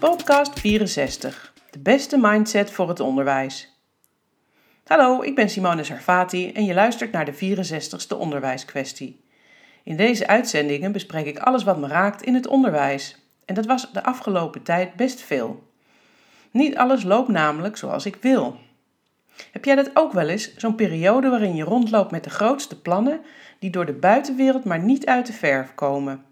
Podcast 64. De beste mindset voor het onderwijs. Hallo, ik ben Simone Sarfati en je luistert naar de 64ste onderwijskwestie. In deze uitzendingen bespreek ik alles wat me raakt in het onderwijs. En dat was de afgelopen tijd best veel. Niet alles loopt namelijk zoals ik wil. Heb jij dat ook wel eens, zo'n periode waarin je rondloopt met de grootste plannen die door de buitenwereld maar niet uit de verf komen?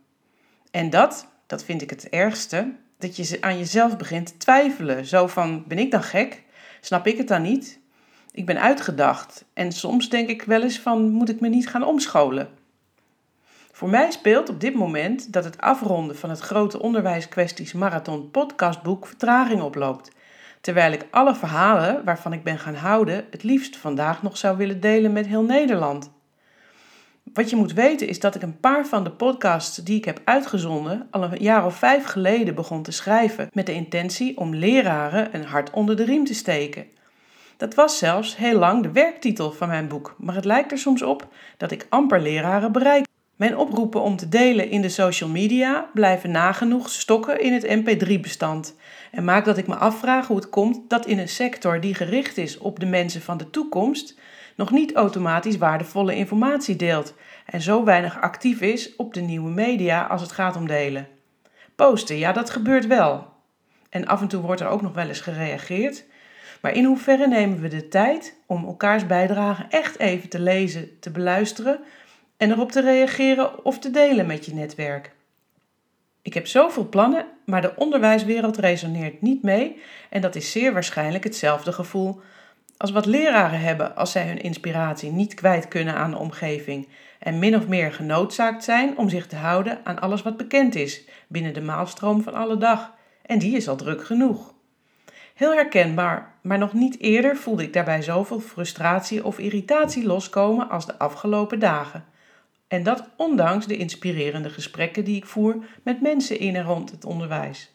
En dat, dat vind ik het ergste, dat je aan jezelf begint te twijfelen. Zo van, ben ik dan gek? Snap ik het dan niet? Ik ben uitgedacht en soms denk ik wel eens van, moet ik me niet gaan omscholen? Voor mij speelt op dit moment dat het afronden van het grote onderwijskwesties marathon podcastboek vertraging oploopt. Terwijl ik alle verhalen waarvan ik ben gaan houden het liefst vandaag nog zou willen delen met heel Nederland. Wat je moet weten is dat ik een paar van de podcasts die ik heb uitgezonden al een jaar of vijf geleden begon te schrijven met de intentie om leraren een hart onder de riem te steken. Dat was zelfs heel lang de werktitel van mijn boek, maar het lijkt er soms op dat ik amper leraren bereik. Mijn oproepen om te delen in de social media blijven nagenoeg stokken in het MP3-bestand en maakt dat ik me afvraag hoe het komt dat in een sector die gericht is op de mensen van de toekomst nog niet automatisch waardevolle informatie deelt en zo weinig actief is op de nieuwe media als het gaat om delen. Posten, ja, dat gebeurt wel. En af en toe wordt er ook nog wel eens gereageerd. Maar in hoeverre nemen we de tijd om elkaars bijdrage echt even te lezen, te beluisteren en erop te reageren of te delen met je netwerk? Ik heb zoveel plannen, maar de onderwijswereld resoneert niet mee en dat is zeer waarschijnlijk hetzelfde gevoel als wat leraren hebben als zij hun inspiratie niet kwijt kunnen aan de omgeving en min of meer genoodzaakt zijn om zich te houden aan alles wat bekend is binnen de maalstroom van alle dag. En die is al druk genoeg. Heel herkenbaar, maar nog niet eerder voelde ik daarbij zoveel frustratie of irritatie loskomen als de afgelopen dagen. En dat ondanks de inspirerende gesprekken die ik voer met mensen in en rond het onderwijs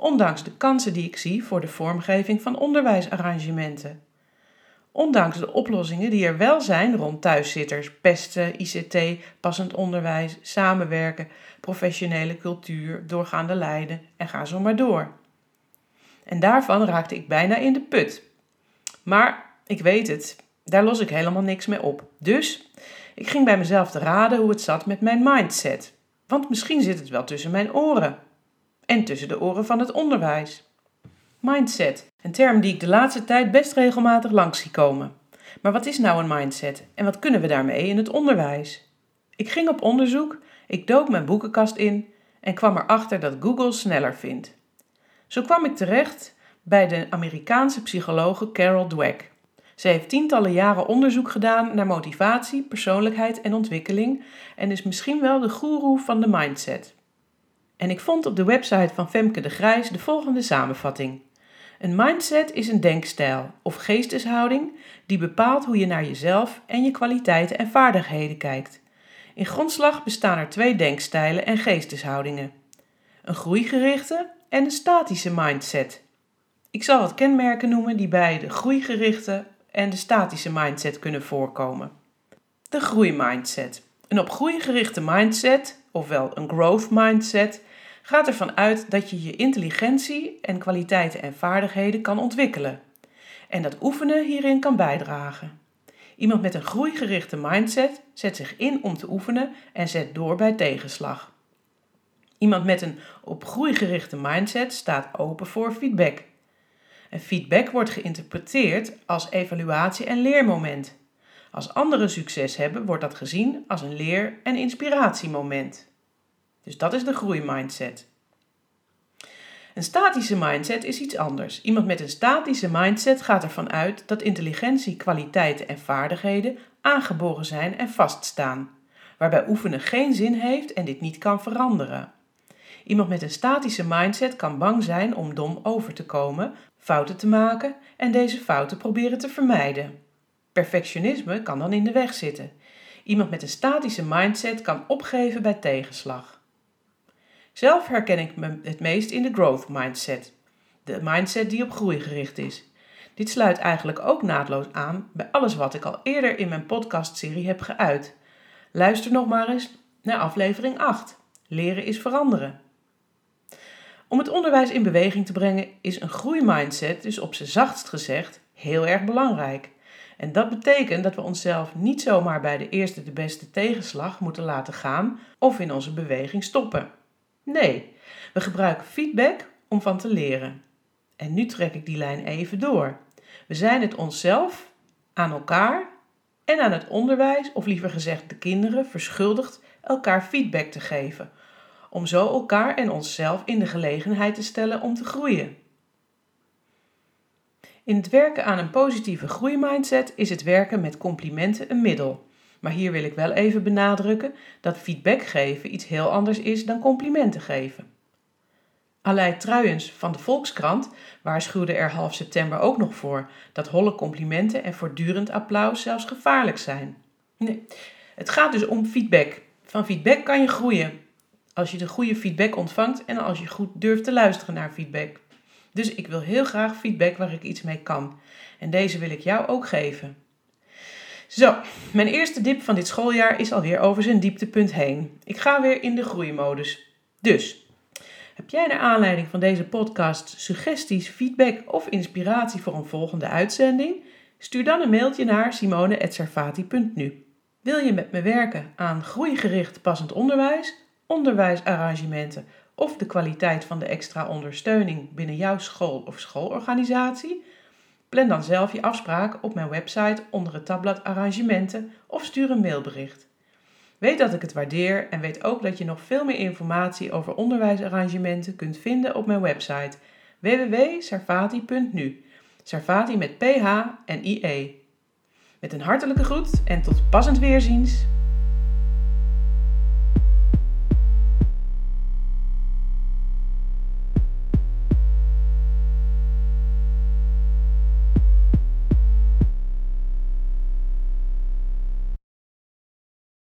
ondanks de kansen die ik zie voor de vormgeving van onderwijsarrangementen. Ondanks de oplossingen die er wel zijn rond thuiszitters, pesten, ICT, passend onderwijs, samenwerken, professionele cultuur, doorgaande lijden en ga zo maar door. En daarvan raakte ik bijna in de put. Maar ik weet het, daar los ik helemaal niks mee op. Dus ik ging bij mezelf te raden hoe het zat met mijn mindset. Want misschien zit het wel tussen mijn oren en tussen de oren van het onderwijs. Mindset, een term die ik de laatste tijd best regelmatig langs zie komen. Maar wat is nou een mindset en wat kunnen we daarmee in het onderwijs? Ik ging op onderzoek, ik dook mijn boekenkast in en kwam erachter dat Google sneller vindt. Zo kwam ik terecht bij de Amerikaanse psychologe Carol Dweck. Ze heeft tientallen jaren onderzoek gedaan naar motivatie, persoonlijkheid en ontwikkeling en is misschien wel de goeroe van de mindset. En ik vond op de website van Femke de Grijs de volgende samenvatting. Een mindset is een denkstijl of geesteshouding die bepaalt hoe je naar jezelf en je kwaliteiten en vaardigheden kijkt. In grondslag bestaan er twee denkstijlen en geesteshoudingen: een groeigerichte en een statische mindset. Ik zal wat kenmerken noemen die bij de groeigerichte en de statische mindset kunnen voorkomen. De groeimindset. Een op groei gerichte mindset, ofwel een growth mindset, gaat ervan uit dat je je intelligentie en kwaliteiten en vaardigheden kan ontwikkelen en dat oefenen hierin kan bijdragen. Iemand met een groeigerichte mindset zet zich in om te oefenen en zet door bij tegenslag. Iemand met een op groei gerichte mindset staat open voor feedback. En feedback wordt geïnterpreteerd als evaluatie en leermoment. Als anderen succes hebben, wordt dat gezien als een leer- en inspiratiemoment. Dus dat is de groeimindset. Een statische mindset is iets anders. Iemand met een statische mindset gaat ervan uit dat intelligentie, kwaliteiten en vaardigheden aangeboren zijn en vaststaan, waarbij oefenen geen zin heeft en dit niet kan veranderen. Iemand met een statische mindset kan bang zijn om dom over te komen, fouten te maken en deze fouten proberen te vermijden. Perfectionisme kan dan in de weg zitten. Iemand met een statische mindset kan opgeven bij tegenslag. Zelf herken ik me het meest in de growth mindset, de mindset die op groei gericht is. Dit sluit eigenlijk ook naadloos aan bij alles wat ik al eerder in mijn podcastserie heb geuit. Luister nog maar eens naar aflevering 8. Leren is veranderen. Om het onderwijs in beweging te brengen is een groeimindset, dus op zijn zachtst gezegd, heel erg belangrijk. En dat betekent dat we onszelf niet zomaar bij de eerste de beste tegenslag moeten laten gaan of in onze beweging stoppen. Nee, we gebruiken feedback om van te leren. En nu trek ik die lijn even door. We zijn het onszelf, aan elkaar en aan het onderwijs, of liever gezegd de kinderen, verschuldigd elkaar feedback te geven, om zo elkaar en onszelf in de gelegenheid te stellen om te groeien. In het werken aan een positieve groeimindset is het werken met complimenten een middel. Maar hier wil ik wel even benadrukken dat feedback geven iets heel anders is dan complimenten geven. Aleid Truijens van de Volkskrant waarschuwde er half september ook nog voor dat holle complimenten en voortdurend applaus zelfs gevaarlijk zijn. Nee, het gaat dus om feedback. Van feedback kan je groeien. Als je de goede feedback ontvangt en als je goed durft te luisteren naar feedback. Dus ik wil heel graag feedback waar ik iets mee kan. En deze wil ik jou ook geven. Zo, mijn eerste dip van dit schooljaar is alweer over zijn dieptepunt heen. Ik ga weer in de groeimodus. Dus, heb jij naar aanleiding van deze podcast suggesties, feedback of inspiratie voor een volgende uitzending? Stuur dan een mailtje naar simone.servati.nu. Wil je met me werken aan groeigericht passend onderwijs, onderwijsarrangementen of de kwaliteit van de extra ondersteuning binnen jouw school of schoolorganisatie? Plan dan zelf je afspraak op mijn website onder het tabblad arrangementen of stuur een mailbericht. Weet dat ik het waardeer en weet ook dat je nog veel meer informatie over onderwijsarrangementen kunt vinden op mijn website www.sarfati.nu. Sarfati met PH en IE. Met een hartelijke groet en tot passend weerziens.